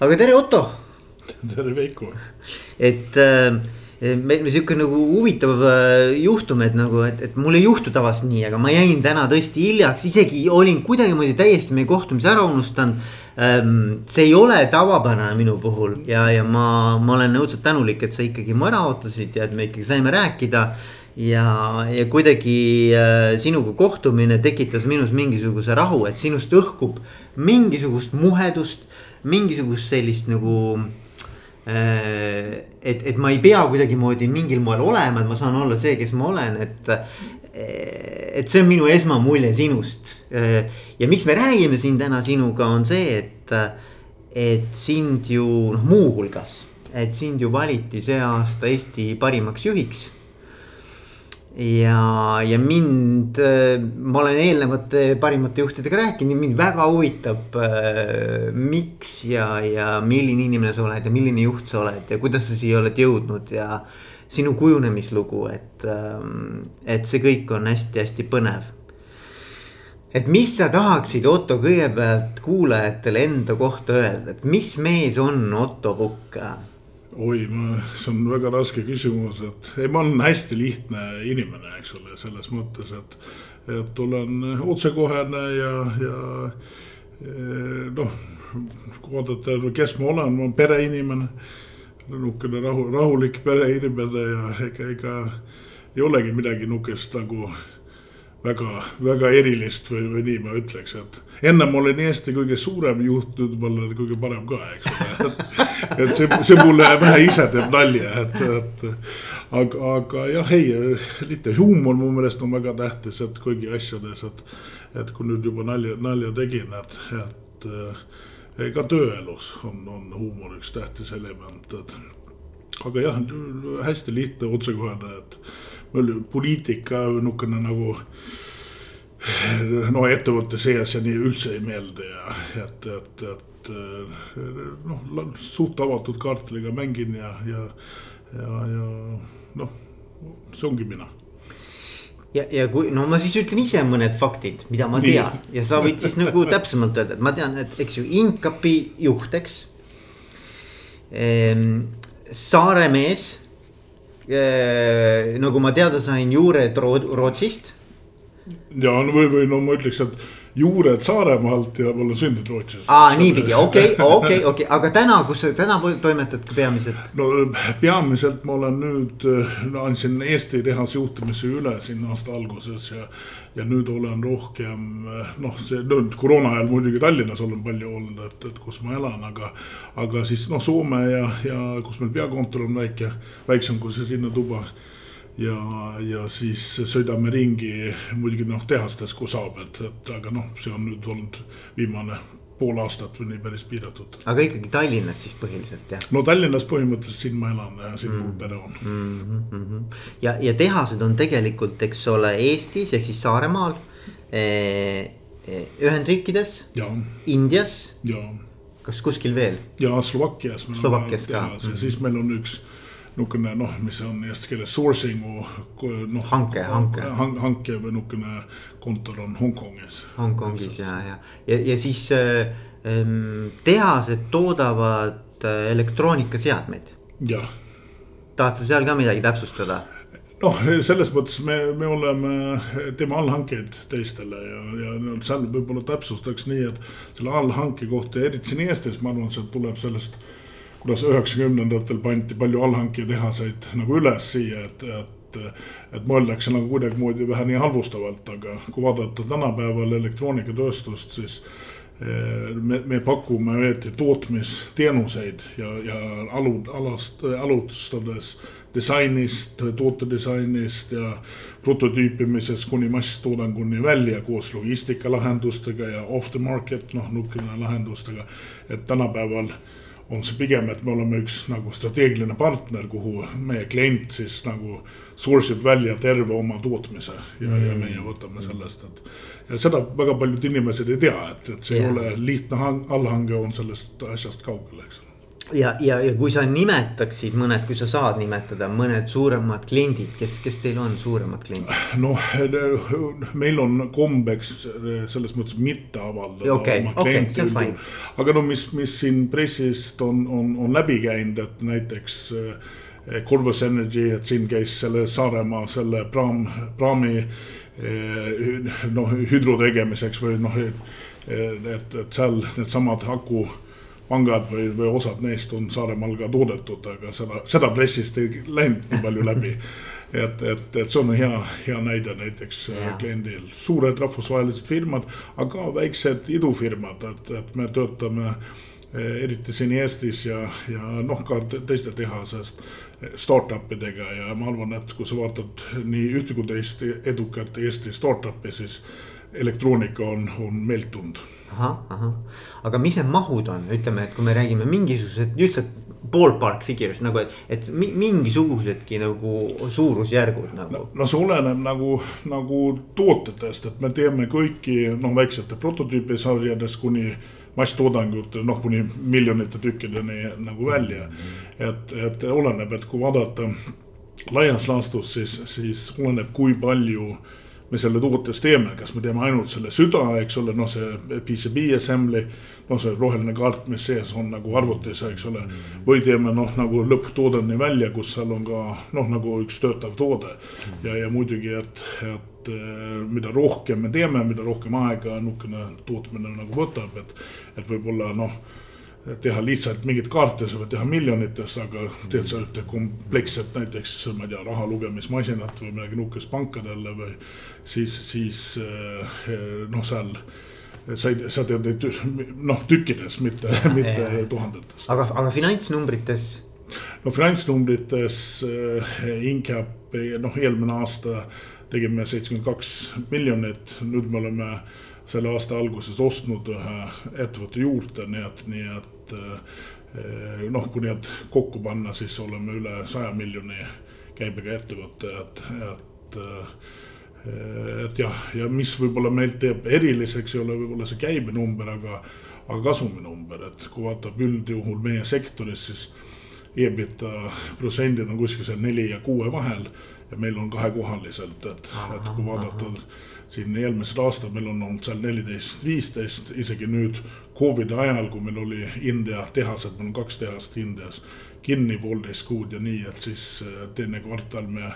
aga tere, Otto. tere, Veiko. et äh, meil sihuke nagu huvitav äh, juhtum, et nagu, et, et mul ei juhtu tavaliselt nii, aga ma jäin täna tõesti hiljaks, isegi olin kuidagimoodi täiesti meie kohtumise ära unustanud ähm,. see ei ole tavapärane minu puhul ja, ja ma, ma olen õudselt tänulik, et sa ikkagi mu ära ootasid ja et me ikkagi saime rääkida ja, ja kuidagi äh, sinuga kohtumine tekitas minus mingisuguse rahu, et sinust õhkub mingisugust muhedust, mingisugust sellist nagu Äh, et, et ma ei pea kuidagimoodi mingil moel olema, et ma saan olla see, kes ma olen, et. et see on minu esmamulje sinust. ja miks me räägime siin täna sinuga, on see, et, et sind ju noh, muuhulgas, et sind ju valiti see aasta Eesti parimaks juhiks ja, ja mind, ma olen eelnevate parimate juhtidega rääkinud, mind väga huvitab äh,. miks ja, ja milline inimene sa oled ja milline juht sa oled ja kuidas sa siia oled jõudnud ja. sinu kujunemislugu, et äh,, et see kõik on hästi-hästi põnev. et mis sa tahaksid, Otto, kõigepealt kuulajatele enda kohta öelda, et mis mees on Otto Pukk? Oi, see on väga raske küsimus, et ei, ma olen hästi lihtne inimene, eks ole, selles mõttes, et. et olen otsekohene ja, ja eh, noh, kui vaadata, kes ma olen, ma olen pereinimene. nihukene rahu, rahulik pereinimene ja ega, ega ei olegi midagi nihukest nagu väga, väga erilist või, või nii ma ütleks, et ennem olin Eesti kõige suurem juht, nüüd ma olen kõige parem ka, eks ole, et et see, see mulle vähe ise teeb nalja, et, et aga, aga jah, ei, lihtne huumor mu meelest on väga tähtis, et kõigi asjades, et. et kui nüüd juba nalja, nalja tegin, et, et eh, ka tööelus on, on huumor üks tähtis element, et. aga jah, hästi lihtne, otsekohene, et poliitika niisugune nagu no ettevõtte sees ja nii üldse ei meeldi ja et, et, et eh, noh, suht avatud kaartidega mängin ja, ja, ja, ja noh, see ongi mina ja, ja kui no ma siis ütlen ise mõned faktid, mida ma Nii. tean ja sa võid siis nagu täpsemalt öelda, et ma tean, et eks ju Inkapi juht, eks ehm,. Saaremees ehm,, nagu ma teada sain, juured Rootsist. ja no või, või no ma ütleks, et juured Saaremaalt ja ma olen sündinud Rootsis. aa, niipidi, okei, okei, okei, aga täna, kus sa täna toimetad peamiselt? no peamiselt ma olen nüüd, andsin Eesti tehase juhtimise üle siin aasta alguses ja. ja nüüd olen rohkem noh, see nüüd koroona ajal muidugi Tallinnas olen palju olnud, et, et kus ma elan, aga. aga siis noh, Soome ja, ja kus meil peakontor on väike, väiksem kui see sinna tuba ja, ja siis sõidame ringi muidugi noh, tehastes, kui saab, et, et aga noh, see on nüüd olnud viimane pool aastat või nii päris piiratud. aga ikkagi Tallinnas siis põhiliselt jah? no Tallinnas põhimõtteliselt siin ma elan ja siin mm. mul pere on mm. -hmm. ja, ja tehased on tegelikult, eks ole, Eestis ehk siis Saaremaal eh,. Ühendriikides, Indias. kas kuskil veel? ja Slovakkias. Slovakkias ka. ja mm -hmm. siis meil on üks niisugune noh, mis on eesti keeles sourcing'u noh. hanke, hanke hank,. hanke või niisugune kontor on Hongkongis. Hongkongis ja, ja, ja, ja siis äh, tehased toodavad äh, elektroonikaseadmeid. jah. tahad sa seal ka midagi täpsustada? noh, selles mõttes me, me oleme, teeme allhankeid teistele ja, ja seal võib-olla täpsustaks nii, et selle allhanke kohta, eriti siin Eestis, ma arvan, see tuleb sellest kuidas üheksakümnendatel pandi palju allhanketehaseid nagu üles siia, et, et, et mõeldakse nagu kuidagimoodi vähe nii halvustavalt, aga kui vaadata tänapäeval elektroonikatööstust, siis eh, me, me pakume õieti tootmisteenuseid ja, ja alu, alast, alustades disainist, tootedisainist ja prototüüpimisest kuni masstoodanguni välja koos logistikalahendustega ja off the market, noh, niisugune lahendustega. et tänapäeval äh, on see pigem, et me oleme üks nagu strateegiline partner, kuhu meie klient siis nagu source ib välja terve oma tootmise ja mm., ja meie võtame sellest, et. ja seda väga paljud inimesed ei tea, et, et see yeah. ei ole lihtne allhange, on sellest asjast kaugel, eks ja, ja, ja kui sa nimetaksid mõned, kui sa saad nimetada mõned suuremad kliendid, kes, kes teil on suuremad kliendid? noh, meil on kombeks selles mõttes mitte avaldada okay, oma kliente okay,. aga no mis, mis siin pressist on, on, on läbi käinud, et näiteks eh, Corvus Energy, et siin käis selle Saaremaa selle praam, praami eh, noh, hüdro tegemiseks või noh, et, et seal needsamad aku pangad või, või osad neist on Saaremaal ka toodetud, aga seda, seda pressist ei läinud nii palju läbi. et, et, et see on hea, hea näide näiteks äh, ja. kliendil, suured rahvusvahelised firmad, aga väiksed idufirmad, et, et me töötame äh, eriti siin Eestis ja, ja noh, ka teiste tehasest äh, startup idega ja ma arvan, et kui sa vaatad nii ühte kui teist edukat Eesti startup'i, siis elektroonika on, on meeltund ahah, ahah, aga mis need mahud on, ütleme, et kui me räägime mingisugused lihtsalt ballpark figures nagu, et, et mingisugusedki nagu suurusjärgud nagu. no, no see oleneb nagu, nagu tootjatest, et me teeme kõiki noh, väiksete prototüübisarjades kuni masstoodangut noh, kuni miljonite tükkideni nagu välja. et, et oleneb, et kui vaadata laias laastus, siis, siis oleneb, kui palju äh, me selle tootes teeme, kas me teeme ainult selle süda, eks ole, noh, see PCB assembly. noh, see roheline kaart, mis sees on nagu arvutis, eks ole. või teeme noh, nagu lõpptoodeni välja, kus seal on ka noh, nagu üks töötav toode. ja, ja muidugi, et, et eh, mida rohkem me teeme, mida rohkem aega niisugune tootmine nagu võtab, et, et võib-olla noh teha lihtsalt mingeid kaarte, sa võid teha miljonites, aga teed sa ühte kompleksset näiteks, ma ei tea, raha lugemismasinat või midagi nihukest pankadele või siis, siis eh, noh, seal sa ei, sa teed neid noh, tükkides, mitte, mitte tuhandetes. aga, aga finantsnumbrites? no finantsnumbrites äh, Incap, noh, eelmine aasta tegime seitsekümmend kaks miljonit, nüüd me oleme äh, selle aasta alguses ostnud ühe ettevõtte juurde, nii et, nii et eh, noh, kui need kokku panna, siis oleme üle saja miljoni käibega ettevõte, et, et eh, et jah, ja mis võib-olla meilt teeb eriliseks, ei ole võib-olla see käibenumber, aga, aga kasuminumber, et kui vaatab üldjuhul meie sektoris, siis EBITDA protsendid on kuskil seal neli ja kuue vahel ja meil on kahekohaliselt, et, et kui vaadata aha siin eelmisel aastal meil on olnud seal neliteist, viisteist, isegi nüüd Covidi ajal, kui meil oli India tehased, meil on kaks tehast Indias kinni poolteist kuud ja nii, et siis äh, teine kvartal me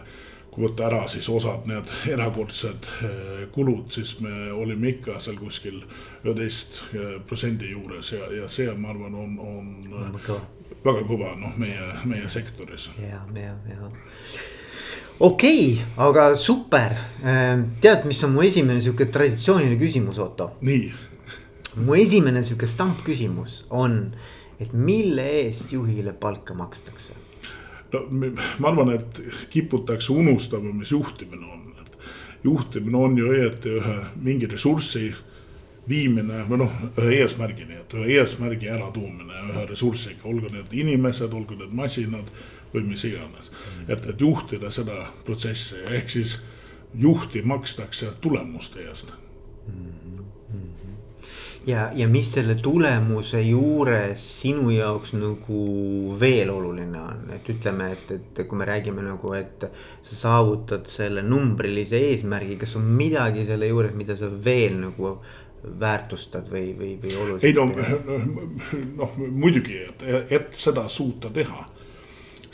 kui võtta ära siis osad need erakordsed äh, kulud, siis me olime ikka seal kuskil üheteist äh, protsendi juures ja, ja see, ma arvan, on, on väga kõva noh, meie, meie sektoris. ja, ja, ja okei okay,, aga super. Ehm, tead, mis on mu esimene sihuke traditsiooniline küsimus, Otto? nii. mu esimene sihuke stampküsimus on, et mille eest juhile palka makstakse? no ma arvan, et kiputakse unustama, mis juhtimine on, et juhtimine on ju õieti ühe mingi ressursi viimine või noh, ühe eesmärgini, et ühe eesmärgi äratoomine ühe ressursiga, olgu need inimesed, olgu need masinad või mis iganes. et, et juhtida seda protsessi, ehk siis juhti makstakse tulemuste eest ja, ja mis selle tulemuse juures sinu jaoks nagu veel oluline on, et ütleme, et, et kui me räägime nagu, et. sa saavutad selle numbrilise eesmärgi, kas on midagi selle juures, mida sa veel nagu väärtustad või, või, või oluliselt? ei no, noh muidugi, et, et seda suuta teha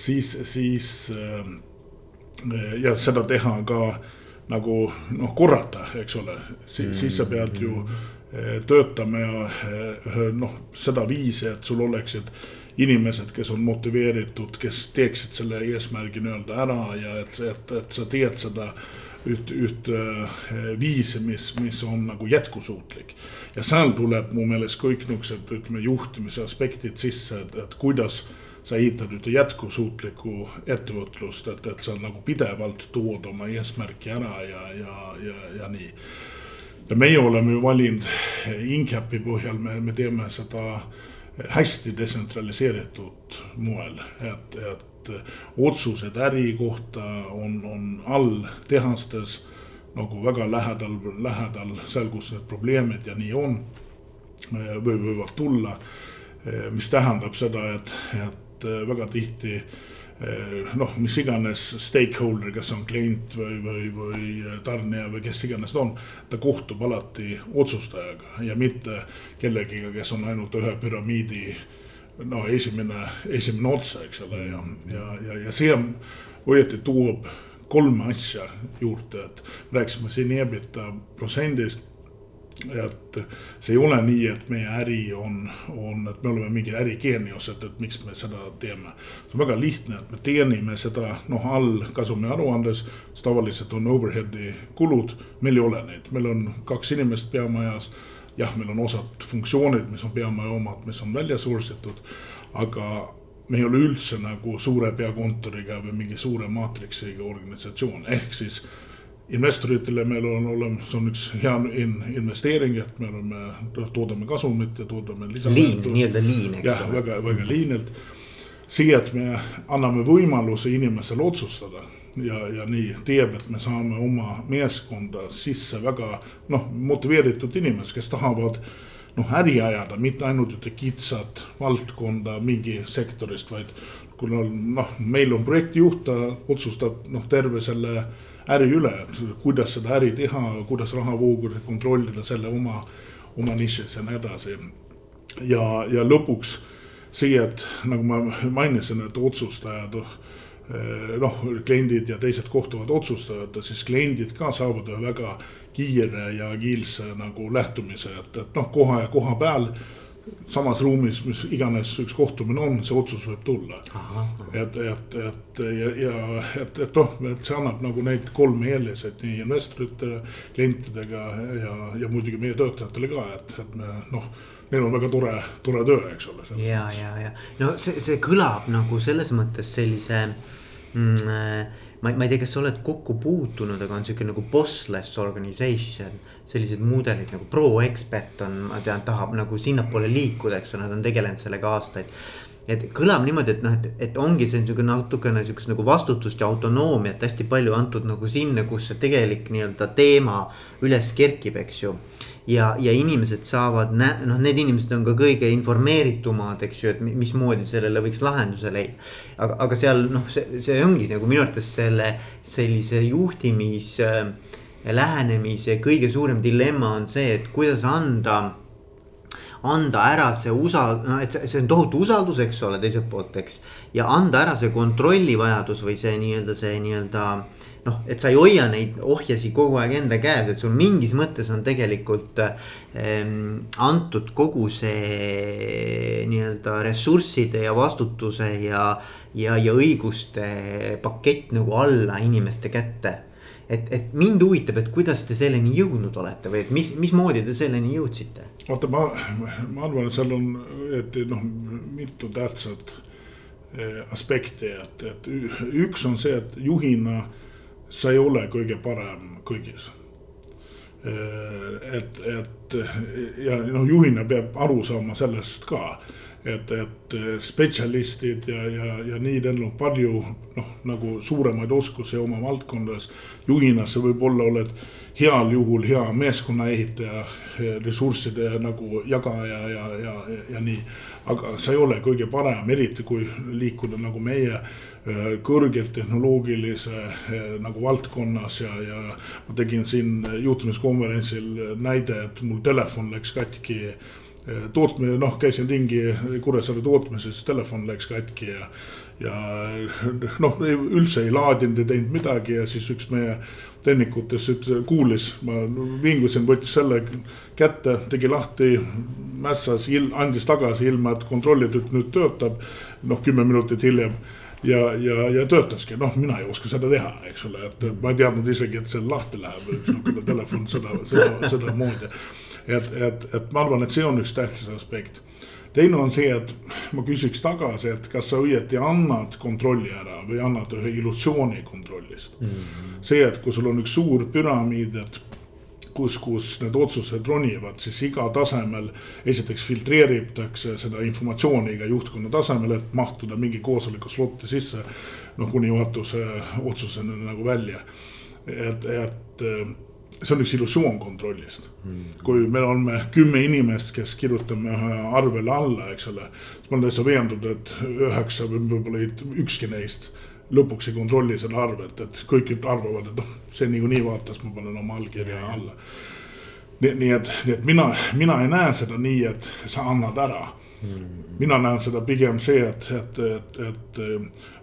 siis, siis äh, ja seda teha ka nagu noh, korrata, eks ole, siis, siis sa pead ju äh, töötama ja äh, noh, seda viisi, et sul oleksid inimesed, kes on motiveeritud, kes teeksid selle eesmärgi nii-öelda ära ja et, et, et sa teed seda üht, üht viisi, mis, mis on nagu jätkusuutlik. ja seal tuleb mu meelest kõik niisugused, ütleme, juhtimise aspektid sisse, et, et kuidas sa ehitad ühte jätkusuutlikku ettevõtlust, et, et sa nagu pidevalt tood oma eesmärki ära ja, ja, ja, ja nii. ja meie oleme ju valinud Incapi põhjal, me, me teeme seda hästi detsentraliseeritud moel, et, et otsused äri kohta on, on all tehastes nagu väga lähedal, lähedal seal, kus need probleemid ja nii on või võivad tulla mis tähendab seda, et, et väga tihti noh, mis iganes stakeholder, kas on klient või, või, või tarnija või kes iganes ta on, ta kohtub alati otsustajaga ja mitte kellegiga, kes on ainult ühe püramiidi no esimene, esimene ots, eks ole, ja, ja, ja, ja see õieti toob kolme asja juurde, et rääkisime siin EBITDA protsendist et see ei ole nii, et meie äri on, on, et me oleme mingi ärigeeniused, et miks me seda teeme. see on väga lihtne, et me teenime seda noh, all kasumi aruandes, siis tavaliselt on overhead'i kulud, meil ei ole neid, meil on kaks inimest peamajas. jah, meil on osad funktsioonid, mis on peamaja omad, mis on välja source itud, aga me ei ole üldse nagu suure peakontoriga või mingi suure maatriksiga organisatsioon, ehk siis investoritele meil on olemas, on üks hea in, investeering, et me oleme, toodame kasumit ja toodame liin, nii-öelda liin, eks ole. jah, väga, väga liinilt. siia, et me anname võimaluse inimesele otsustada ja, ja nii teeb, et me saame oma meeskonda sisse väga noh, motiveeritud inimesed, kes tahavad noh, äri ajada, mitte ainult ühte kitsat valdkonda mingi sektorist, vaid kuna noh, meil on projektijuht, ta otsustab noh, terve selle äri üle, kuidas seda äri teha, kuidas rahavoogusid kontrollida selle oma, oma nišis ja nii edasi. ja, ja lõpuks see, et nagu ma mainisin, et otsustajad noh, kliendid ja teised kohtuvad otsustajad, siis kliendid ka saavad ühe väga kiire ja agiilse nagu lähtumise, et, et noh, koha ja koha peal samas ruumis, mis iganes üks kohtumine on, see otsus võib tulla. et, et, et ja, ja et, et noh, et see annab nagu neid kolme eeliseid nii investoritele, klientidega ja, ja muidugi meie töötajatele ka, et, et me noh neil on väga tore, tore töö, eks ole. ja, ja, ja no see, see kõlab nagu selles mõttes sellise mm, äh, ma, ma ei tea, kas sa oled kokku puutunud, aga on sihuke nagu bossless organization. sellised mudelid nagu ProExpert on, ma tean, tahab nagu sinnapoole liikuda, eks ole, nad on tegelenud sellega aastaid et kõlab niimoodi, et noh, et, et ongi see niisugune natukene sihukest nagu vastutust ja autonoomiat hästi palju antud nagu sinna, kus see tegelik nii-öelda teema üles kerkib, eks ju ja, ja inimesed saavad, noh, need inimesed on ka kõige informeeritumad, eks ju, et mismoodi sellele võiks lahenduse leida. aga, aga seal noh, see, see ongi nagu minu arvates selle sellise juhtimis äh, lähenemise kõige suurem dilemma on see, et kuidas anda anda ära see usal-, no et see, on tohutu usaldus, eks ole, teiselt poolt, eks. ja anda ära see kontrollivajadus või see nii-öelda see nii-öelda noh, et sa ei hoia neid ohjasi kogu aeg enda käes, et sul mingis mõttes on tegelikult ähm, antud kogu see nii-öelda ressursside ja vastutuse ja, ja, ja õiguste pakett nagu alla inimeste kätte et, et mind huvitab, et kuidas te selleni jõudnud olete või et mis, mismoodi te selleni jõudsite? vaata, ma, ma arvan, et seal on, et noh, mitu tähtsat eh, aspekti, et, et üks on see, et juhina sa ei ole kõige parem kõigis. et, et ja noh, juhina peab aru saama sellest ka, et, et spetsialistid ja, ja, ja neil on palju noh, nagu suuremaid oskusi oma valdkondades. juhina sa võib-olla oled heal juhul hea meeskonnaehitaja, ressursside nagu jagaja ja, ja, ja, ja nii. aga sa ei ole kõige parem, eriti kui liikuda nagu meie Äh, kõrgelt tehnoloogilise nagu valdkonnas ja, ja ma tegin siin juhtimiskonverentsil näide, et mul telefon läks katki tootmine, noh, käisin ringi Kuressaare tootmises, telefon läks katki ja. ja noh, üldse ei laadinud, ei teinud midagi ja siis üks meie tehnikutest kuulis, ma vingusin, võttis selle kätte, tegi lahti, mässas, andis tagasi ilma, et kontrollida, et nüüd töötab. noh, kümme minutit hiljem ja, ja, ja töötaski, noh, mina ei oska seda teha, eks ole, et ma ei teadnud isegi, et see lahti läheb, niisugune telefon seda, seda, sedamoodi. Et, et, et ma arvan, et see on üks tähtis aspekt. teine on see, et ma küsiks tagasi, et kas sa õieti annad kontrolli ära või annad ühe illusiooni kontrollist mm. -hmm. see, et kui sul on üks suur püramiid, et kus, kus need otsused ronivad, siis iga tasemel esiteks filtreeritakse seda informatsiooni iga juhtkonna tasemel, et mahtuda mingi koosoleku slot'i sisse. noh, kuni juhatuse otsuseni nagu välja. et, et see on üks illusioon kontrollist mm.. kui me oleme kümme inimest, kes kirjutame ühe arvele alla, eks ole. siis ma olen täitsa veendunud, et üheksa või võib-olla ükski neist lõpuks ei kontrolli seda arvet, et kõik arvavad, et noh, see niikuinii vaatas, ma panen oma allkirja alla. nii, nii et, nii et mina, mina ei näe seda nii, et sa annad ära mm.. mina näen seda pigem see, et, et, et, et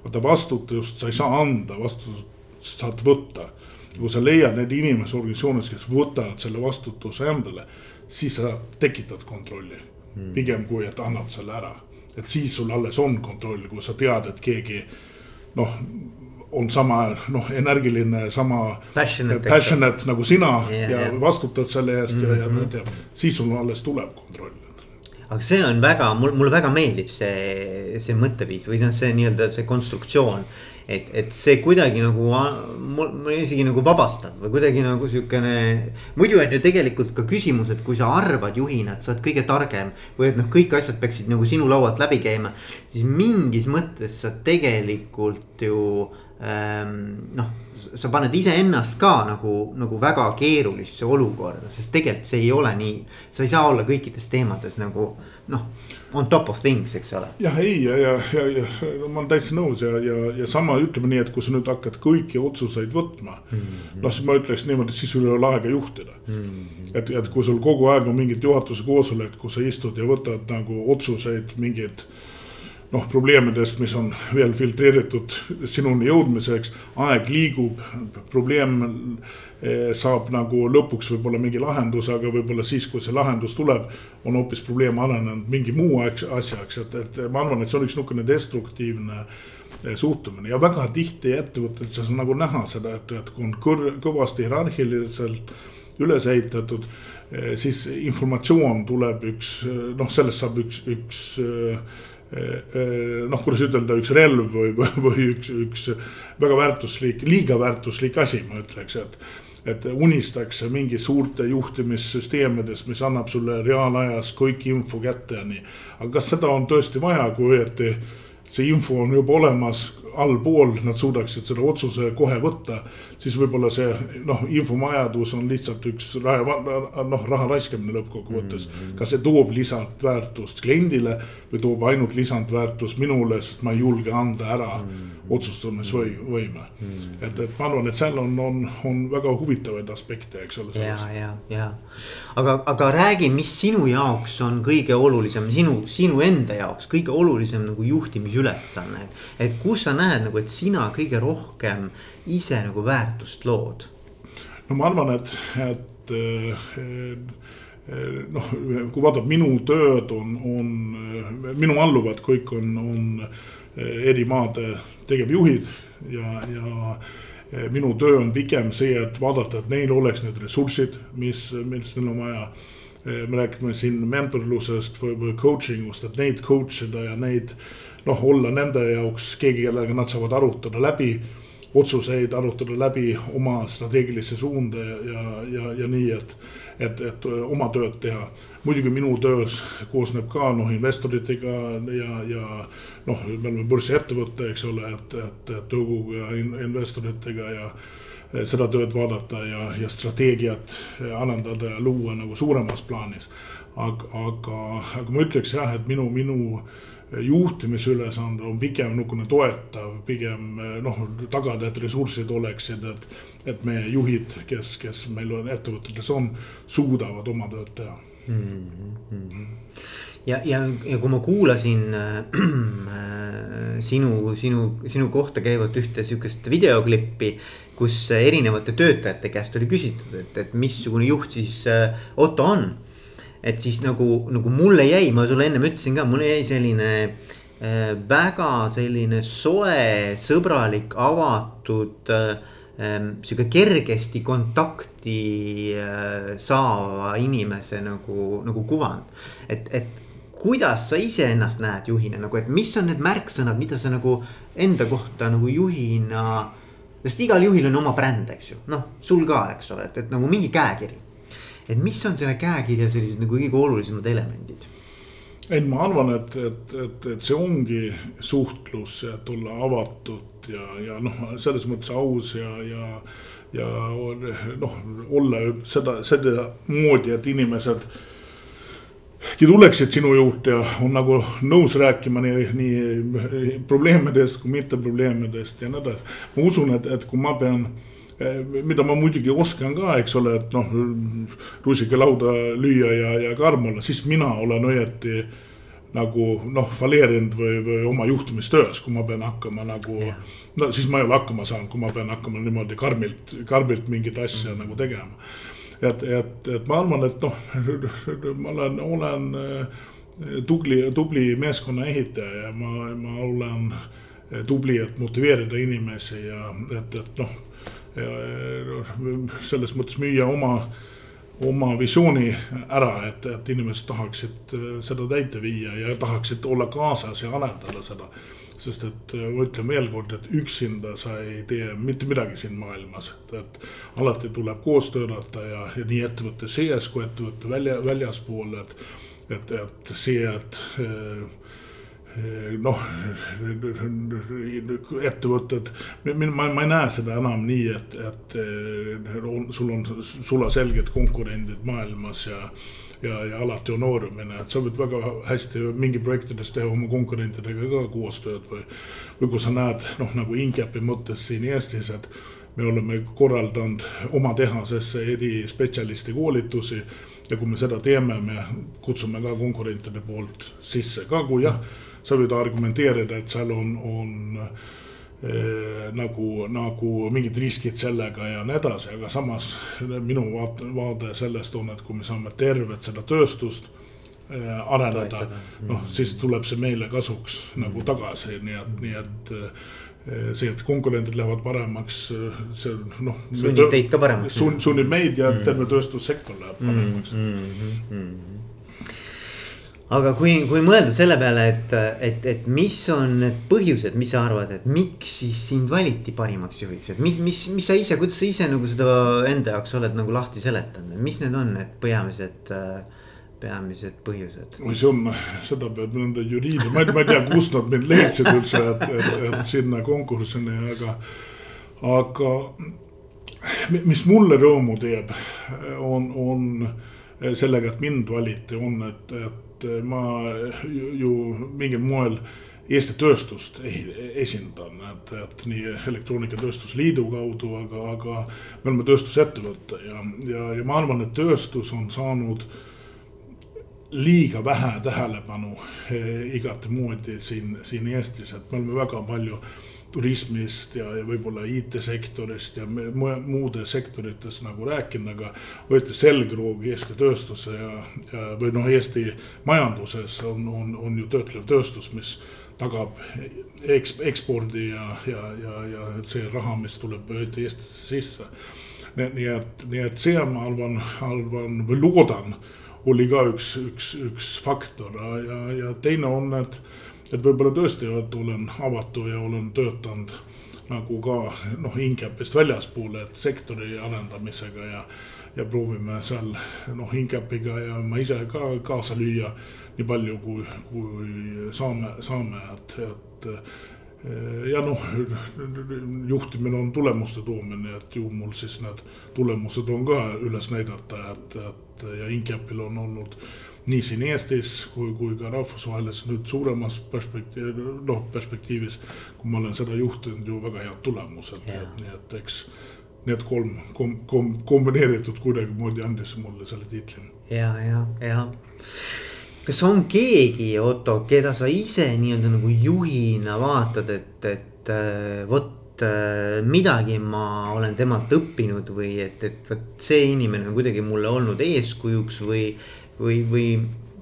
vaata vastutust sa ei saa anda, vastutust saad võtta kui sa leiad need inimesed organisatsioonis, kes võtavad selle vastutuse endale, siis sa tekitad kontrolli hmm.. pigem kui, et annad selle ära, et siis sul alles on kontroll, kui sa tead, et keegi noh, on sama noh, energiline, sama passionate, passionate nagu sina yeah, ja yeah. vastutad selle eest mm -hmm. ja, ja mhm. tead, siis sul alles tuleb kontroll aga see on väga, mul, mulle väga meeldib see, see mõtteviis või noh, see nii-öelda see konstruktsioon et, et see kuidagi nagu mul, mul isegi nagu vabastab või kuidagi nagu siukene. muidu on ju tegelikult ka küsimus, et kui sa arvad juhina, et sa oled kõige targem või et noh, kõik asjad peaksid nagu sinu laualt läbi käima. siis mingis mõttes sa tegelikult ju ähm, noh, sa paned iseennast ka nagu, nagu väga keerulisse olukorda, sest tegelikult see ei ole nii. sa ei saa olla kõikides teemades nagu noh on top of things, eks ole. jah, ei ja, ja, ja, ja no, ma olen täitsa nõus ja, ja, ja sama ütleme nii, et kui sa nüüd hakkad kõiki otsuseid võtma mm -hmm.. noh, siis ma ütleks niimoodi, siis sul ei ole aega juhtida mm. -hmm. et, et kui sul kogu aeg on mingid juhatuse koosolek, kus sa istud ja võtad nagu otsuseid mingeid noh, probleemidest, mis on veel filtreeritud sinuni jõudmiseks, aeg liigub, probleem saab nagu lõpuks võib-olla mingi lahenduse, aga võib-olla siis, kui see lahendus tuleb, on hoopis probleem arenenud mingi muu asjaks, et, et ma arvan, et see on üks niisugune destruktiivne eh, suhtumine. Ja väga tihti ettevõtetes on nagu näha seda, et, et kui on kõr-, kõvasti hierarhiliselt üles ehitatud, eh, siis informatsioon tuleb üks, noh, sellest saab üks, üks noh, kuidas ütelda, üks relv või, või üks, üks väga väärtuslik, liiga väärtuslik asi, ma ütleks, et et unistakse mingi suurte juhtimissüsteemidest, mis annab sulle reaalajas kõik info kätte ja nii. aga kas seda on tõesti vaja, kui õieti see info on juba olemas allpool, nad suudaksid selle otsuse kohe võtta siis võib-olla see noh, infomajadus on lihtsalt üks raha, noh, raha raiskamine lõppkokkuvõttes mm. -hmm. kas see toob lisandväärtust kliendile või toob ainult lisandväärtust minule, sest ma ei julge anda ära mm -hmm. otsustamisvõime mm. -hmm. et, et ma arvan, et seal on, on, on väga huvitavaid aspekte, eks ole. ja, ja, ja aga, aga räägi, mis sinu jaoks on kõige olulisem, sinu, sinu enda jaoks kõige olulisem nagu juhtimisülesanne. et kus sa näed nagu, et sina kõige rohkem ise nagu väärtust lood? no ma arvan, et, et eh, noh, kui vaadata minu tööd, on, on minu alluvad kõik on, on eri maade tegevjuhid ja, ja minu töö on pigem see, et vaadata, et neil oleks need ressursid, mis, millest neil on vaja. me räägime siin mentorlusest või, või coaching ust, et neid coach ida ja neid noh, olla nende jaoks keegi, kellega nad saavad arutada läbi otsuseid, arutada läbi oma strateegilisse suunda ja, ja, ja, nii, et, et, et oma tööd teha. muidugi minu töös koosneb ka noh, investoritega ja, ja noh, me oleme börsiettevõte, eks ole, et, et, et nõukogu ja investoritega ja seda tööd vaadata ja, ja strateegiat arendada ja luua nagu suuremas plaanis. aga, aga, aga ma ütleks jah, et minu, minu juhtimisülesande on pigem niisugune toetav, pigem noh, tagada, et ressursid oleksid, et. et meie juhid, kes, kes meil on ettevõtetes on, suudavad oma tööd teha mm. -hmm. ja, ja, ja kui ma kuulasin äh, sinu, sinu, sinu kohta käivat ühte sihukest videoklippi kus erinevate töötajate käest oli küsitud, et, et missugune juht siis äh, Otto on et siis nagu, nagu mulle jäi, ma sulle ennem ütlesin ka, mulle jäi selline äh, väga selline soe, sõbralik, avatud äh, ähm, sihuke kergesti kontakti äh, saava inimese nagu, nagu kuvand. et, et kuidas sa iseennast näed juhina nagu, et mis on need märksõnad, mida sa nagu enda kohta nagu juhina. sest igal juhil on oma bränd, eks ju, noh, sul ka, eks ole, et, et nagu mingi käekiri et mis on selle käekirja sellised nagu kõige olulisemad elemendid? ei, ma arvan, et, et, et, et see ongi suhtlus, et olla avatud ja, ja noh, selles mõttes aus ja, ja, ja noh, olla seda, seda moodi, et inimesed tuleksid sinu juurde ja on nagu nõus rääkima nii, nii probleemidest kui mitte probleemidest ja nii edasi. ma usun, et, et kui ma pean, mida ma muidugi oskan ka, eks ole, et noh, rusikalauda lüüa ja, ja karm olla, siis mina olen õieti nagu noh, falleerinud või, või oma juhtimistöös, kui ma pean hakkama nagu. no siis ma ei ole hakkama saanud, kui ma pean hakkama niimoodi karmilt, karmilt mingit asja mm nagu tegema et, et, et ma arvan, et noh, ma olen, olen eh, tubli, tubli meeskonna ehitaja ja ma, ma olen eh, tubli, et motiveerida inimesi ja et, et noh. Selles mõttes müüa oma, oma visiooni ära, et, et inimesed tahaksid eh, seda täite viia ja tahaksid olla kaasas ja arendada seda. Sest et äh, ma ütlen veel kord, et üksinda sa ei tee mitte midagi siin maailmas, et, et alati tuleb koos töötada ja, ja nii ettevõtte sees kui ettevõtte välja, väljaspool, et, et, et see, et äh, noh, ettevõtted, ma, ma ei näe seda enam nii, et, et on, sul on sulaselged konkurendid maailmas ja ja, ja alati on noorumine, et sa võid väga hästi mingi projektides teha oma konkurentidega ka koostööd või. või kui sa näed noh, nagu Incapi mõttes siin Eestis, et me oleme korraldanud oma tehasesse erispetsialisti koolitusi. ja kui me seda teeme, me kutsume ka konkurentide poolt sisse ka, kui jah, sa võid argumenteerida, et seal on, on Eh, nagu, nagu mingid riskid sellega ja nii edasi, aga samas minu vaate, vaade sellest on, et kui me saame tervet seda tööstust eh, areneda, noh, siis tuleb see meile kasuks nagu tagasi, nii et, nii et eh, see, et konkurendid lähevad paremaks, see noh. sunnib teid ka paremaks. sunnib meid ja mm. terve tööstussektor läheb paremaks mm. -hmm. Aga kui, kui mõelda selle peale, et, et, et mis on need põhjused, mis sa arvad, et miks siis sind valiti parimaks juhiks, et mis, mis, mis sa ise, kuidas sa ise nagu seda enda jaoks oled nagu lahti seletanud, mis need on need peamised peamised põhjused? oi, see on, seda peab nende juriidi, ma ei, ma ei tea, kust nad mind leidsid üldse, et, et, et sinna konkursini, aga, aga mis mulle rõõmu teeb, on, on sellega, et mind valiti, on, et, et et eh, ma ju, ju mingil moel Eesti tööstust esindan, et, et nii Elektroonikatööstuse Liidu kaudu, aga, aga me oleme tööstusettevõte ja, ja, ja ma arvan, et tööstus on saanud liiga vähe tähelepanu eh, igatemoodi siin, siin Eestis, et me oleme väga palju turismist ja, ja võib-olla IT-sektorist ja muude sektorites nagu rääkinud, aga võeti selgroog Eesti tööstuse ja, ja või noh, Eesti majanduses on, on, on ju töötlev tööstus, mis tagab eks, ekspordi ja, ja, ja, ja see raha, mis tuleb Eestisse sisse. nii et, nii et see, ma arvan, arvan või loodan, oli ka üks, üks, üks faktor ja, ja teine on, et et võib-olla tõesti, olen avatu ja olen töötanud nagu ka noh, Incapist väljaspool, et sektori arendamisega ja, ja proovime seal noh, Incapiga ja ma ise ka kaasa lüüa nii palju, kui, kui saame, saame, et, et ja noh, juhtimine on tulemuste toomine, et ju mul siis need tulemused on ka üles näidata, et, et ja Incapil on olnud nii siin Eestis kui, kui ka rahvusvahelises nüüd suuremas perspektiiv, noh perspektiivis. kui ma olen seda juhtinud ju väga head tulemused, nii et eks need kolm kom, kom, kombineeritud kuidagimoodi andis mulle selle tiitli. ja, ja, ja kas on keegi, Otto, keda sa ise nii-öelda nagu juhina vaatad, et, et äh, vot äh, midagi ma olen temalt õppinud või et, et vot see inimene on kuidagi mulle olnud eeskujuks või või, või,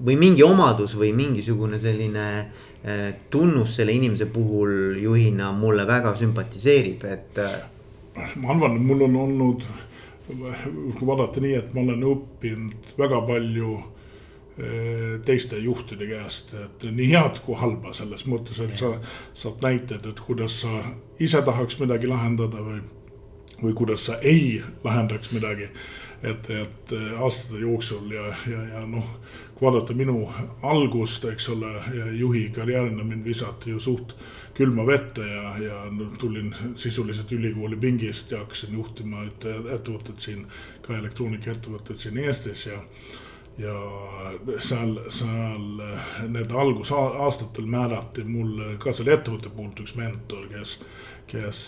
või mingi omadus või mingisugune selline äh, tunnus selle inimese puhul juhina mulle väga sümpatiseerib, et. Äh, ma arvan, mul on olnud, kui vaadata nii, et ma olen õppinud väga palju äh, teiste juhtide käest, et nii head kui halba selles mõttes, et sa saad näited, et kuidas sa ise tahaks midagi lahendada või, või kuidas sa ei lahendaks midagi et, et aastate jooksul ja, ja, ja noh, kui vaadata minu algust, eks ole, juhi karjäärina mind visati ju suht külma vette ja, ja tulin sisuliselt ülikooli pingist ja hakkasin juhtima ühte ettevõtet siin, ka elektroonikaettevõtet siin Eestis ja ja seal, seal need algusaastatel määrati mulle ka selle ettevõtte poolt üks mentor, kes, kes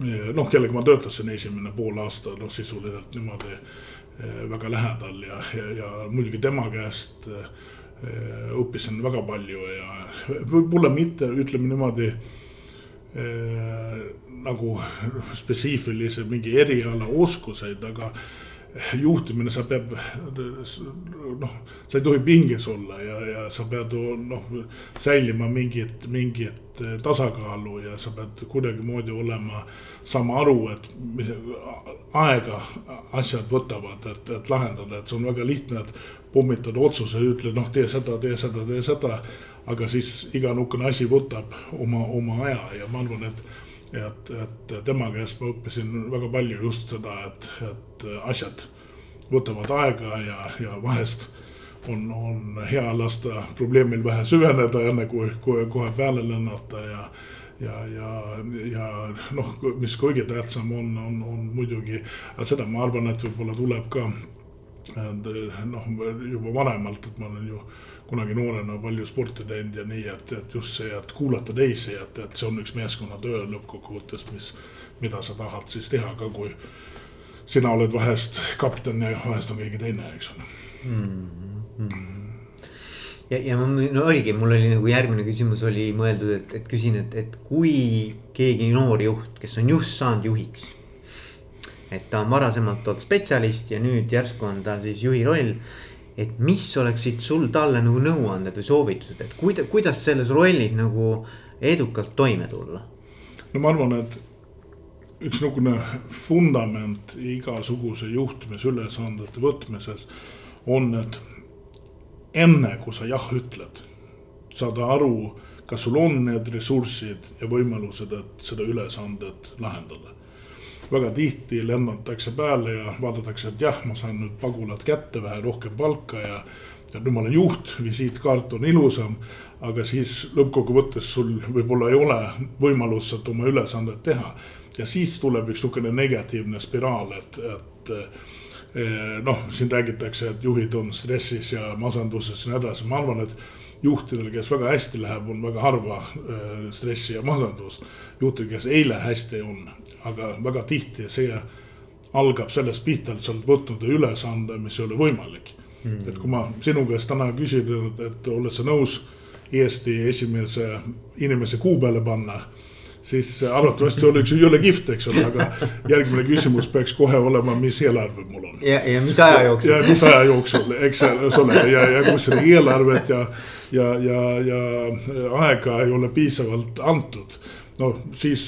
noh, kellega ma töötasin esimene pool aasta, noh sisuliselt niimoodi eh, väga lähedal ja, ja, ja muidugi tema käest eh, õppisin väga palju ja võib-olla mitte, ütleme niimoodi eh, nagu spetsiifilise mingi eriala oskuseid, aga juhtimine, sa pead noh, sa ei tohi pinges olla ja, ja sa pead noh, säilima mingit, mingit tasakaalu ja sa pead kuidagimoodi olema, saama aru, et mis aega asjad võtavad, et, et lahendada, et see on väga lihtne, et pommitad otsuse, ütle noh, tee seda, tee seda, tee seda. aga siis iga niisugune asi võtab oma, oma aja ja ma arvan, et et, et tema käest ma õppisin väga palju just seda, et, et asjad võtavad aega ja, ja vahest on, on hea lasta probleemil vähe süveneda, enne kui, kui kohe peale lennata ja ja, ja, ja noh, mis kõige tähtsam on, on, on muidugi, seda ma arvan, et võib-olla tuleb ka noh, juba vanemalt, et ma olen ju kunagi noorena palju sporti teinud ja nii, et, et just see, et kuulata teisi, et, et see on üks meeskonnatöö lõppkokkuvõttes, mis, mida sa tahad siis teha ka, kui sina oled vahest kapten ja vahest on keegi teine, eks ole mm. -hmm. ja, ja ma, no oligi, mul oli nagu järgmine küsimus oli mõeldud, et, et küsin, et, et kui keegi noor juht, kes on just saanud juhiks. et ta on varasemalt olnud spetsialist ja nüüd järsku on ta siis juhi roll et mis oleksid sul talle nagu nõuanded või soovitused, et kuida-, kuidas selles rollis nagu edukalt toime tulla? no ma arvan, et üks niisugune vundament igasuguse juhtimisülesandete võtmises on, et enne kui sa jah ütled, saada aru, kas sul on need ressursid ja võimalused, et seda ülesandet lahendada väga tihti lennatakse peale ja vaadatakse, et jah, ma saan nüüd pagulad kätte, vähe rohkem palka ja. ja nüüd ma olen juht, visiitkaart on ilusam. aga siis lõppkokkuvõttes sul võib-olla ei ole võimalust oma ülesandet teha. ja siis tuleb üks niisugune negatiivne spiraal, et, et eh, noh, siin räägitakse, et juhid on stressis ja masenduses ja nii edasi, ma arvan, et juhtidel, kes väga hästi läheb, on väga harva äh, stressi ja masendust. juhtidel, kes ei lähe hästi, on, aga väga tihti see algab sellest pihta, et sa oled võtnud ülesande, mis ei ole võimalik. Mm.. et kui ma sinu käest täna küsin, et, et oled sa nõus Eesti esimese inimese kuu peale panna siis arvatavasti oleks ju jõle kihvt, eks ole, aga järgmine küsimus peaks kohe olema, mis eelarve mul on. ja, ja mis aja jooksul. ja mis aja jooksul, eks ole, ja, ja kui seda eelarvet ja, ja, ja, ja aega ei ole piisavalt antud noh, siis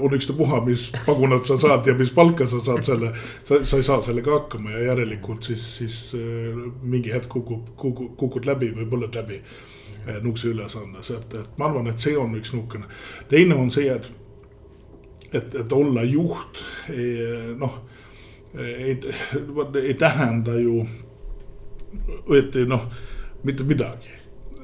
on ükstapuha, mis pagunat sa saad ja mis palka sa saad selle, sa, sa ei saa sellega hakkama ja järelikult siis, siis mingi hetk kukub, kukub, kukud läbi või põled läbi Eh, nihukese ülesandes, et, et ma arvan, et see on üks nihukene. teine on see, et, et, et olla juht noh, ei, ei tähenda ju õieti noh, mitte midagi.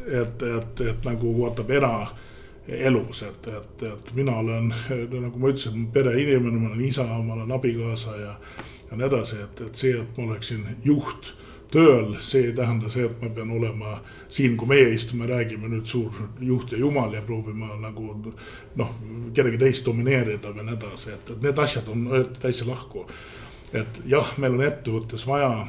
et, et, et nagu vaatab eraelus, et, et, et mina olen, nagu ma ütlesin, pereinimene, ma olen isa, ma olen abikaasa ja, ja nii edasi, et, et see, et ma oleksin juht tööl, see ei tähenda see, et ma pean olema siin, kui meie istume, räägime nüüd suur juht ja jumal ja proovime nagu noh, kedagi teist domineerida või nii edasi, et, et need asjad on täitsa lahku. et jah, meil on ettevõttes vaja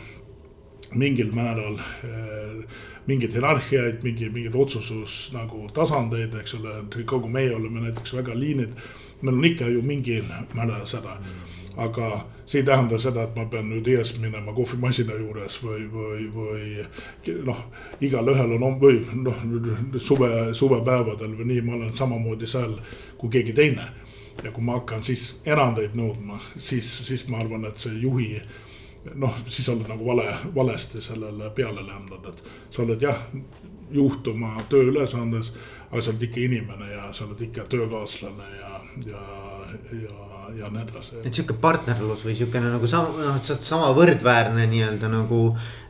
mingil määral eh, mingeid hierarhiaid, mingi, mingeid otsusus nagu tasandeid, eks ole, kogu meie oleme näiteks väga liinid. meil on ikka ju mingil määral seda mm aga see ei tähenda seda, et ma pean nüüd ees minema kohvimasina juures või, või, või noh, igalühel on või noh, suve, suvepäevadel või nii, ma olen samamoodi seal kui keegi teine. ja kui ma hakkan siis erandeid nõudma, siis, siis ma arvan, et see juhi noh, siis oled nagu vale, valesti sellele peale läinud, et sa oled jah, juht oma tööülesandes, aga sa oled ikka inimene ja sa oled ikka töökaaslane ja, ja ja, ja nii edasi. et sihuke partnerlus või siukene nagu sama, noh, et sa oled sama võrdväärne nii-öelda nagu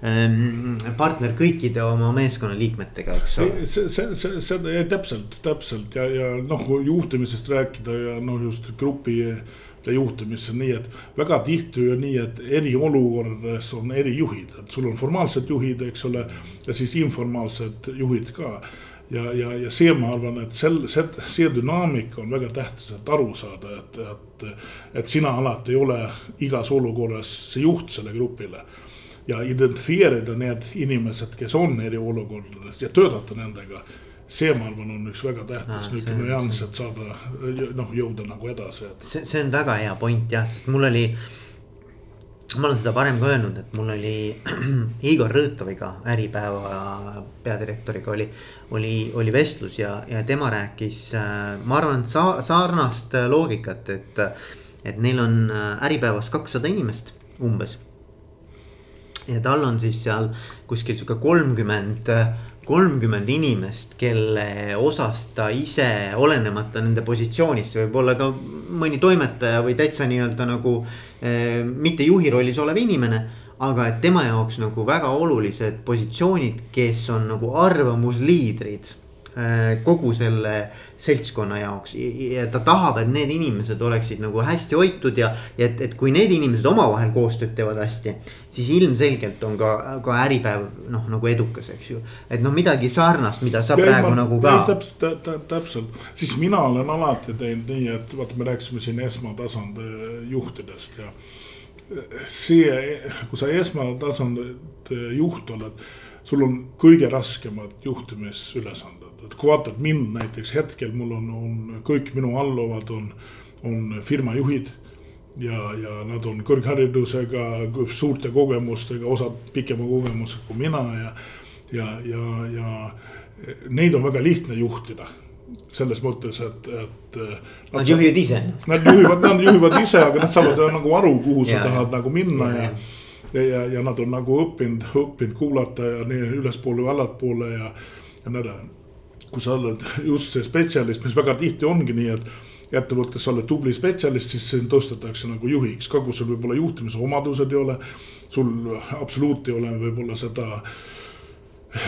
ähm, partner kõikide oma meeskonna liikmetega, eks ole. see, see, see, see täpselt, täpselt ja, ja noh, kui juhtimisest rääkida ja noh, just grupi juhtimisse, nii et väga tihti on nii, et eriolukordades on erijuhid, et sul on formaalsed juhid, eks ole, ja siis informaalsed juhid ka ja, ja, ja see, ma arvan, et sel, see, see dünaamika on väga tähtis, et aru saada, et, et, et sina alati ei ole igas olukorras see juht selle grupile. ja identifieerida need inimesed, kes on eriolukordades ja töötada nendega. see, ma arvan, on üks väga tähtis niisugune nüanss, et saada noh, jõuda nagu edasi, et. see, see on väga hea point jah, sest mul oli ma olen seda varem ka öelnud, et mul oli Igor Rõõtoviga, Äripäeva peadirektoriga oli, oli, oli vestlus ja, ja tema rääkis, äh, ma arvan, et sa, sarnast loogikat, et, et neil on äh, Äripäevas kakssada inimest umbes. ja tal on siis seal kuskil sihuke kolmkümmend kolmkümmend inimest, kelle osas ta ise, olenemata nende positsioonist, see võib olla ka mõni toimetaja või täitsa nii-öelda nagu eh, mitte juhi rollis olev inimene. aga et tema jaoks nagu väga olulised positsioonid, kes on nagu arvamusliidrid kogu selle seltskonna jaoks ja ta tahab, et need inimesed oleksid nagu hästi hoitud ja, ja et, et kui need inimesed omavahel koostööd teevad hästi, siis ilmselgelt on ka, ka Äripäev noh, nagu edukas, eks ju. et noh, midagi sarnast, mida sa ja praegu ma, nagu ka. täpselt, täpselt, siis mina olen alati teinud nii, et vaata, me rääkisime siin esmatasandi juhtidest ja see, kui sa esmatasandi juht oled, sul on kõige raskemad juhtimisülesanded et kui vaatad mind näiteks hetkel mul on, on kõik minu alluvad on, on firmajuhid. ja, ja nad on kõrgharidusega, suurte kogemustega, osad pikema kogemusega kui mina ja, ja, ja, ja neid on väga lihtne juhtida selles mõttes, et, et. Nad, nad juhivad ise. Nad juhivad, nad juhivad ise, aga nad saavad nagu aru, kuhu sa ja, tahad nagu minna ja, ja ja, ja, ja nad on nagu õppinud, õppinud kuulata ja nii ülespoole või allapoole ja, ja nii edasi kui sa oled just see spetsialist, mis väga tihti ongi nii, et ettevõttes sa oled tubli spetsialist, siis sind tõstetakse nagu juhiks, ka kui sul võib-olla juhtimise omadused ei ole. sul absoluut ei ole võib-olla seda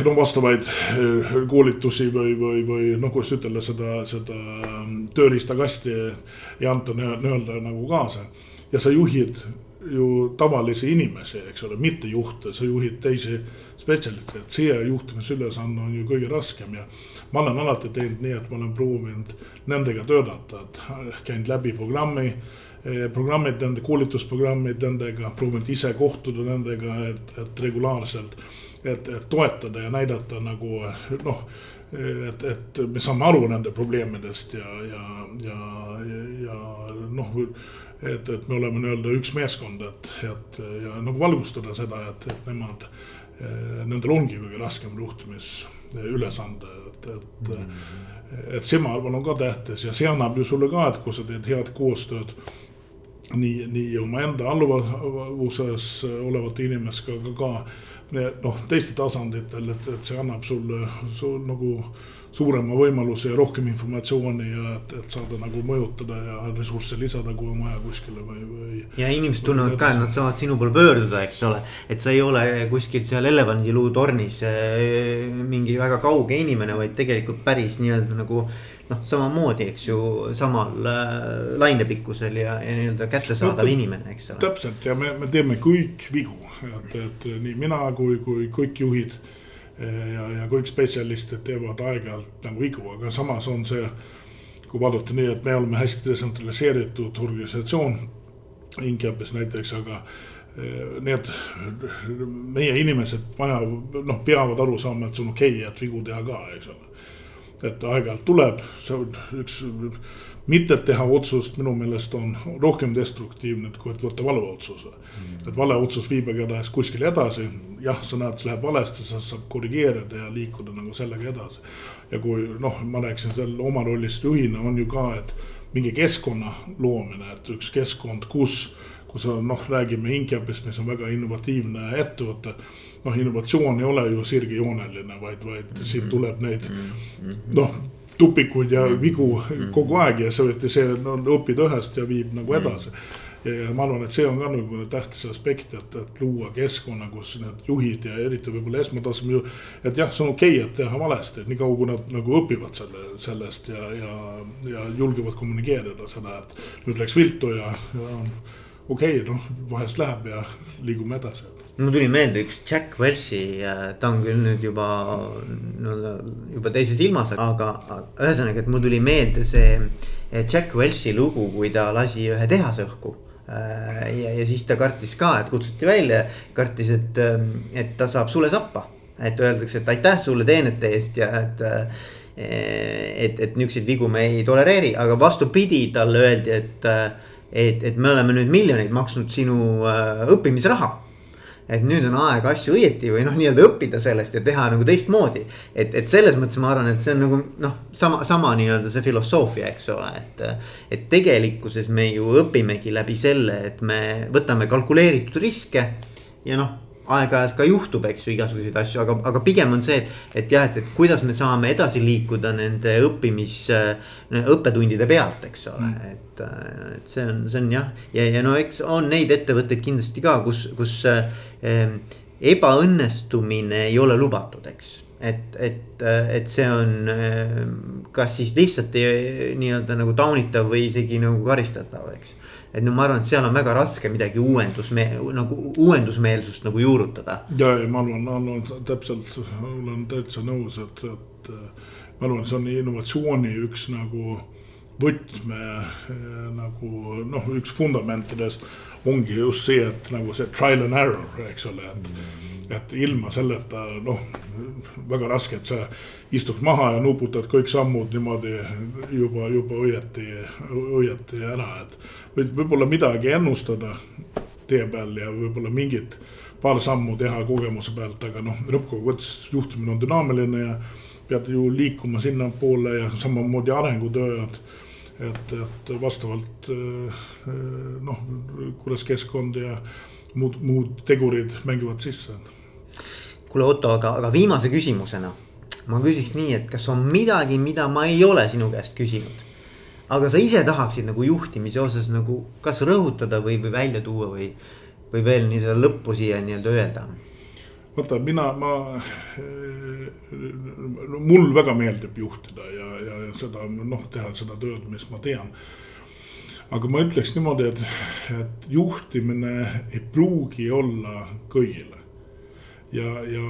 no vastavaid eh, koolitusi või, või, või noh, kuidas ütelda seda, seda mm, tööriistakasti ei anta nii-öelda nagu kaasa. ja sa juhid ju tavalisi inimesi, eks ole, mitte juhte, sa juhid teisi spetsialiste, et see juhtimisülesanne on ju kõige raskem ja ma olen alati teinud nii, et ma olen proovinud nendega töötada, et käinud läbi programmi eh, programmid, nende koolitusprogrammid nendega, proovinud ise kohtuda nendega, et, et regulaarselt. et, et toetada ja näidata nagu noh, et, et me saame aru nende probleemidest ja, ja, ja, ja noh. Et, et me oleme nii-öelda üks meeskond, et, et ja nagu valgustada seda, et, et nemad, eh, nendel ongi kõige raskem juhtimisülesande et, et mm. -hmm. et see, ma arvan, on ka tähtis ja see annab ju sulle ka, et kui sa teed head koostööd nii, nii omaenda alluvuses olevate inimestega, aga ka, ka noh, teistel tasanditel, et, et see annab sulle, sul nagu suurema võimaluse ja rohkem informatsiooni ja et, et saada nagu mõjutada ja ressursse lisada, kui on vaja kuskile või, või. ja inimesed tunnevad ka, et nad saavad sinu poole pöörduda, eks ole. et sa ei ole kuskil seal elevandiluutornis eh, mingi väga kauge inimene, vaid tegelikult päris nii-öelda nagu noh, samamoodi, eks ju, samal äh, lainepikkusel ja, ja nii-öelda kättesaadav no, inimene, eks ole. täpselt ja me, me teeme kõik vigu, et, et nii mina kui, kui kõik juhid ja, ja kõik spetsialistid teevad aeg-ajalt nagu vigu, aga samas on see, kui vaadata nii, et me oleme hästi detsentraliseeritud organisatsioon, Inkiapis näiteks, aga eh, need meie inimesed vajavad, noh, peavad aru saama, et see on okei okay,, et vigu teha ka, eks ole. Et aeg-ajalt tuleb, see on üks mitte teha otsust minu meelest on rohkem destruktiivne, kui et võtta vale otsuse mm.. et vale otsus viib igatahes kuskile edasi, jah, sa näed, läheb valesti, sa saad korrigeerida ja liikuda nagu sellega edasi. ja kui noh, ma rääkisin seal oma rollist juhina on ju ka, et mingi keskkonna loomine, et üks keskkond, kus kus noh, räägime Inkiapist, mis on väga innovatiivne ettevõte. Noh, innovatsioon ei ole ju sirgjooneline, vaid, vaid mm -hmm. siit tuleb neid mm -hmm. noh tupikuid ja vigu kogu aeg ja see, see no, õpid ühest ja viib nagu edasi mm ja ma arvan, et see on ka nagu tähtis aspekt, et, et luua keskkonna, kus need juhid ja eriti võib-olla esmataseme. et jah, see on okei okay,, et teha valesti, et niikaua kui nad nagu õpivad selle, sellest ja, ja, ja julgevad kommunikeerida seda, et nüüd läks viltu ja, ja okei okay,, noh vahest läheb ja liigume edasi mul tuli meelde üks Jack Welch'i, ta on küll nüüd juba nii-öelda juba teises ilmas, aga ühesõnaga, et mul tuli meelde see Jack Welch'i lugu, kui ta lasi ühe tehase õhku Äh, ja, ja siis ta kartis ka, et kutsuti välja, kartis, et, ähm, et ta saab sule sappa. et öeldakse, et aitäh sulle teenete eest ja et, äh, et, et niisuguseid vigu me ei tolereeri, aga vastupidi, talle öeldi, et, äh, et, et me oleme nüüd miljoneid maksnud sinu õppimisraha et nüüd on aeg asju õieti või noh, nii-öelda õppida sellest ja teha nagu teistmoodi. et, et selles mõttes ma arvan, et see on nagu noh, sama, sama nii-öelda see filosoofia, eks ole, et. et tegelikkuses me ju õpimegi läbi selle, et me võtame kalkuleeritud riske ja noh aeg-ajalt ka juhtub, eks ju, igasuguseid asju, aga, aga pigem on see, et, et jah, et, et kuidas me saame edasi liikuda nende õppimis, õppetundide pealt, eks ole mm., et, et see on, see on jah. ja, ja no eks on neid ettevõtteid kindlasti ka, kus, kus äh, ebaõnnestumine ei ole lubatud, eks et, et, et see on kas siis lihtsalt nii-öelda nagu taunitav või isegi nagu karistatav, eks et no ma arvan, et seal on väga raske midagi uuendusme-, nagu uuendusmeelsust nagu juurutada. ja, ja ma arvan, arvan täpselt, olen täitsa nõus, et, et ma arvan, see on innovatsiooni üks nagu võtme nagu noh, üks fundamentidest ongi just see, et nagu see trial and error, eks ole, et mm et ilma selleta noh, väga raske, et sa istuks maha ja nuputad kõik sammud niimoodi juba, juba õieti, õieti ära, et võid võib-olla midagi ennustada tee peal ja võib-olla mingit paar sammu teha kogemuse pealt, aga noh, lõppkokkuvõttes juhtimine on dünaamiline ja pead ju liikuma sinnapoole ja samamoodi arengutöö, et et, et vastavalt eh, noh, kuidas keskkond ja muud, muud tegurid mängivad sisse. kuule, Otto, aga, aga viimase küsimusena ma küsiks nii, et kas on midagi, mida ma ei ole sinu käest küsinud aga sa ise tahaksid nagu juhtimise osas nagu kas rõhutada või, või välja tuua või, või veel nii seda lõppu siia nii-öelda öelda? vaata, mina, ma, mul väga meeldib juhtida ja, ja, ja seda noh, teha seda tööd, mis ma tean. aga ma ütleks niimoodi, et, et juhtimine ei pruugi olla kõigile ja, ja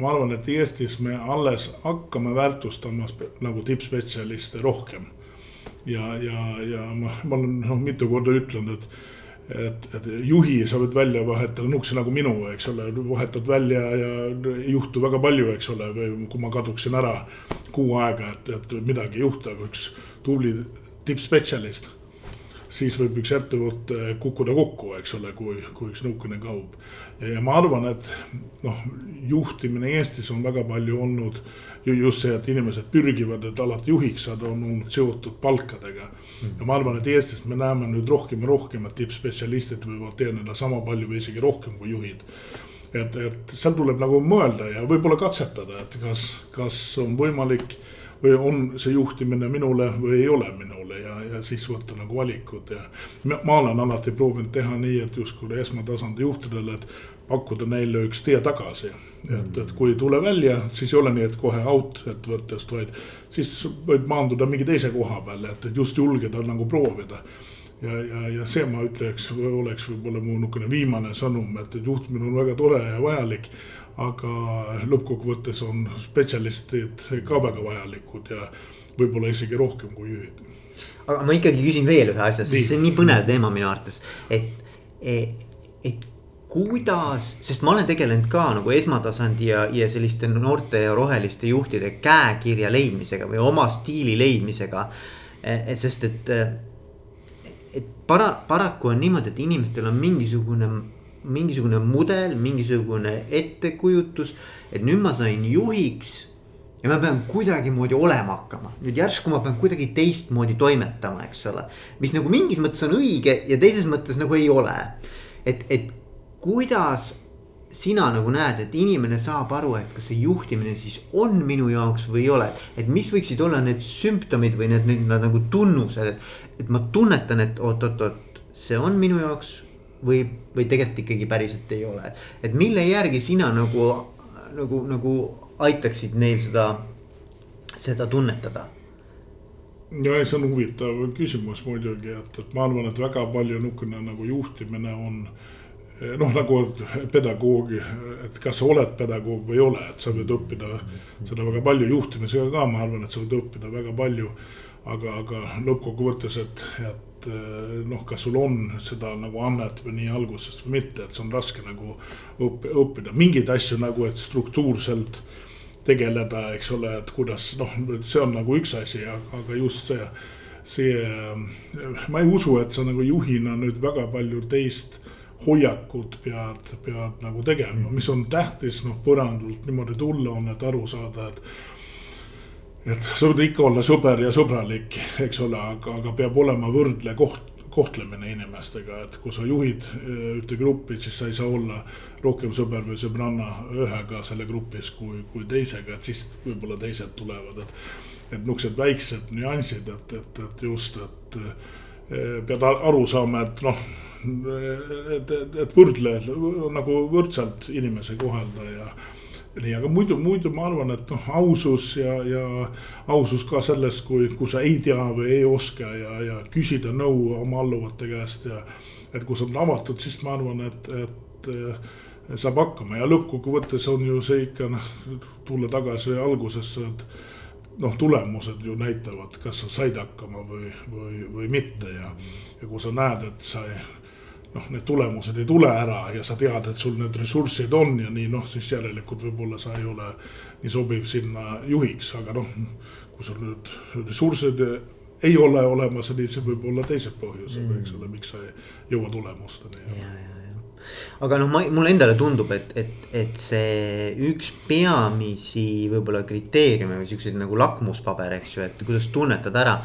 ma arvan, et Eestis me alles hakkame väärtustama nagu tippspetsialiste rohkem ja, ja, ja ma, ma olen noh, mitu korda ütlenud, et et, et juhi sa võid välja vahetada nukse nagu minu, eks ole, vahetad välja ja ei juhtu väga palju, eks ole, või kui ma kaduksin ära kuu aega, et, et midagi ei juhtu, aga üks tubli tippspetsialist. Siis võib üks ettevõte kukkuda kokku, eks ole, kui, kui üks nõukene kaob. ja ma arvan, et noh, juhtimine Eestis on väga palju olnud just see, et inimesed pürgivad, et alati juhiks saada, on olnud seotud palkadega ja ma arvan, et Eestis me näeme nüüd rohkem ja rohkem, et tippspetsialistid võivad teenida sama palju või isegi rohkem kui juhid. et, et seal tuleb nagu mõelda ja võib-olla katsetada, et kas, kas on võimalik või on see juhtimine minule või ei ole minule ja, ja siis võtta nagu valikud ja. ma olen alati proovinud teha nii, et justkui esmatasandi juhtidele, et pakkuda neile üks tee tagasi. et, et kui ei tule välja, siis ei ole nii, et kohe out ettevõttest, vaid siis võib maanduda mingi teise koha peale, et, et just julgeda nagu proovida. ja, ja, ja see, ma ütleks, oleks võib-olla mu niisugune viimane sõnum, et, et juhtimine on väga tore ja vajalik aga lõppkokkuvõttes on spetsialistid ka väga vajalikud ja võib-olla isegi rohkem kui juhid. aga ma ikkagi küsin veel ühe asja, sest see on nii põnev teema minu arvates, et, et, et kuidas, sest ma olen tegelenud ka nagu esmatasandi ja, ja selliste noorte ja roheliste juhtide käekirja leidmisega või oma stiili leidmisega. et sest, et, et para, paraku on niimoodi, et inimestel on mingisugune, mingisugune mudel, mingisugune ettekujutus. et nüüd ma sain juhiks ja ma pean kuidagimoodi olema hakkama, nüüd järsku ma pean kuidagi teistmoodi toimetama, eks ole. mis nagu mingis mõttes on õige ja teises mõttes nagu ei ole. et, et kuidas sina nagu näed, et inimene saab aru, et kas see juhtimine siis on minu jaoks või ei ole. et mis võiksid olla need sümptomid või need, need nagu tunnused, et, et ma tunnetan, et oot-oot-oot, see on minu jaoks või, või tegelikult ikkagi päriselt ei ole. et mille järgi sina nagu, nagu, nagu aitaksid neil seda, seda tunnetada? ja see on huvitav küsimus muidugi, et, et ma arvan, et väga palju niisugune nagu juhtimine on noh, nagu pedagoogi, et kas sa oled pedagoog või ei ole, et sa võid õppida seda väga palju juhtimisega ka, ma arvan, et sa võid õppida väga palju. aga, aga lõppkokkuvõttes, et, et noh, kas sul on seda nagu annet või nii algusest või mitte, et see on raske nagu õpp, õppida mingeid asju nagu, et struktuurselt tegeleda, eks ole, et kuidas noh, see on nagu üks asi, aga just see, see, ma ei usu, et sa nagu juhina nüüd väga palju teist hoiakud pead, pead nagu tegema, mis on tähtis, noh, põrandalt niimoodi tulla on, et aru saada, et. Et sa võid ikka olla sõber ja sõbralik, eks ole, aga, aga peab olema võrdle koht, kohtlemine inimestega, et kui sa juhid äh, ühte gruppi, siis sa ei saa olla rohkem sõber või sõbranna ühega selle grupis kui, kui teisega, et siis võib-olla teised tulevad, et. et niisugused väiksed nüansid, et, et, et just, et äh, pead aru saama, et noh et, et, et võrdle nagu võrdselt inimesi kohelda ja nii, aga muidu, muidu ma arvan, et noh, ausus ja, ja ausus ka sellest, kui, kui sa ei tea või ei oska ja, ja küsida nõu oma alluvate käest ja. et kui sa oled avatud, siis ma arvan, et, et saab hakkama ja lõppkokkuvõttes on ju see ikka noh, tulla tagasi algusesse, et noh, tulemused ju näitavad, kas sa said hakkama või, või, või mitte ja, ja kui sa näed, et sa ei noh, need tulemused ei tule ära ja sa tead, et sul need ressursid on ja nii noh, siis järelikult võib-olla sa ei ole nii sobiv sinna juhiks, aga noh. kui sul nüüd ressursid ei ole olemas, siis see võib olla teised põhjused mm., eks ole, miks sa ei jõua tulemusteni. aga noh, ma, mulle endale tundub, et, et, et see üks peamisi võib-olla kriteeriume või siukseid nagu lakmuspaber, eks ju, et kuidas tunnetada ära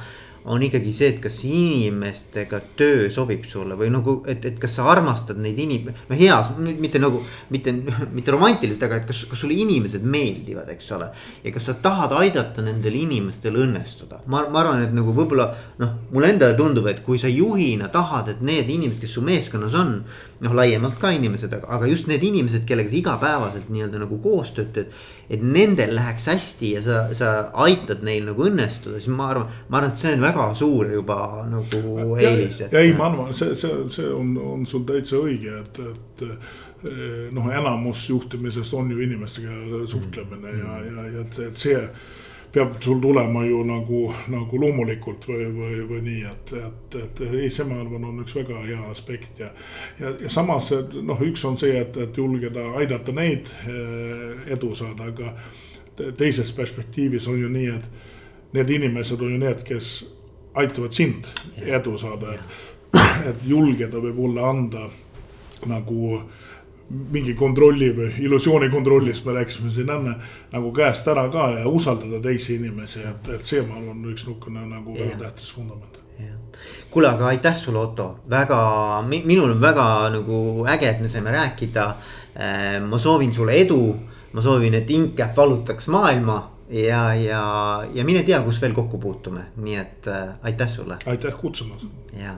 on ikkagi see, et kas inimestega töö sobib sulle või nagu, et, et kas sa armastad neid inim-, no heas, mitte nagu, mitte, mitte romantiliselt, aga et kas, kas sulle inimesed meeldivad, eks ole. ja kas sa tahad aidata nendel inimestel õnnestuda, ma, ma arvan, et nagu võib-olla noh, mulle endale tundub, et kui sa juhina tahad, et need inimesed, kes su meeskonnas on noh, laiemalt ka inimesed, aga, aga just need inimesed, kellega sa igapäevaselt nii-öelda nagu koostööd teed. et nendel läheks hästi ja sa, sa aitad neil nagu õnnestuda, siis ma arvan, ma arvan, et see on väga suur juba nagu eelis. ei, ma arvan, see, see, see on, on sul täitsa õige, et, et eh, noh, enamus juhtimisest on ju inimestega suhtlemine mm. ja, ja, ja et, et see peab sul tulema ju nagu, nagu loomulikult või, või, või nii, et, et, et ei, see, ma arvan, on üks väga hea aspekt ja. ja, ja samas noh, üks on see, et, et julgeda aidata neid eh, edu saada, aga teises perspektiivis on ju nii, et need inimesed on ju need, kes aitavad sind edu saada, et, et julgeda võib-olla anda nagu mingi kontrolli või illusiooni kontrollist me rääkisime siin enne nagu käest ära ka ja usaldada teisi inimesi, et, et see, ma arvan, üks niisugune nagu väga tähtis vundament. kuule, aga aitäh sulle, Otto, väga, minul on väga nagu äge, et me saime rääkida. Äh, ma soovin sulle edu, ma soovin, et Incap valutaks maailma ja, ja, ja mine tea, kus veel kokku puutume, nii et äh, aitäh sulle. aitäh kutsumast. ja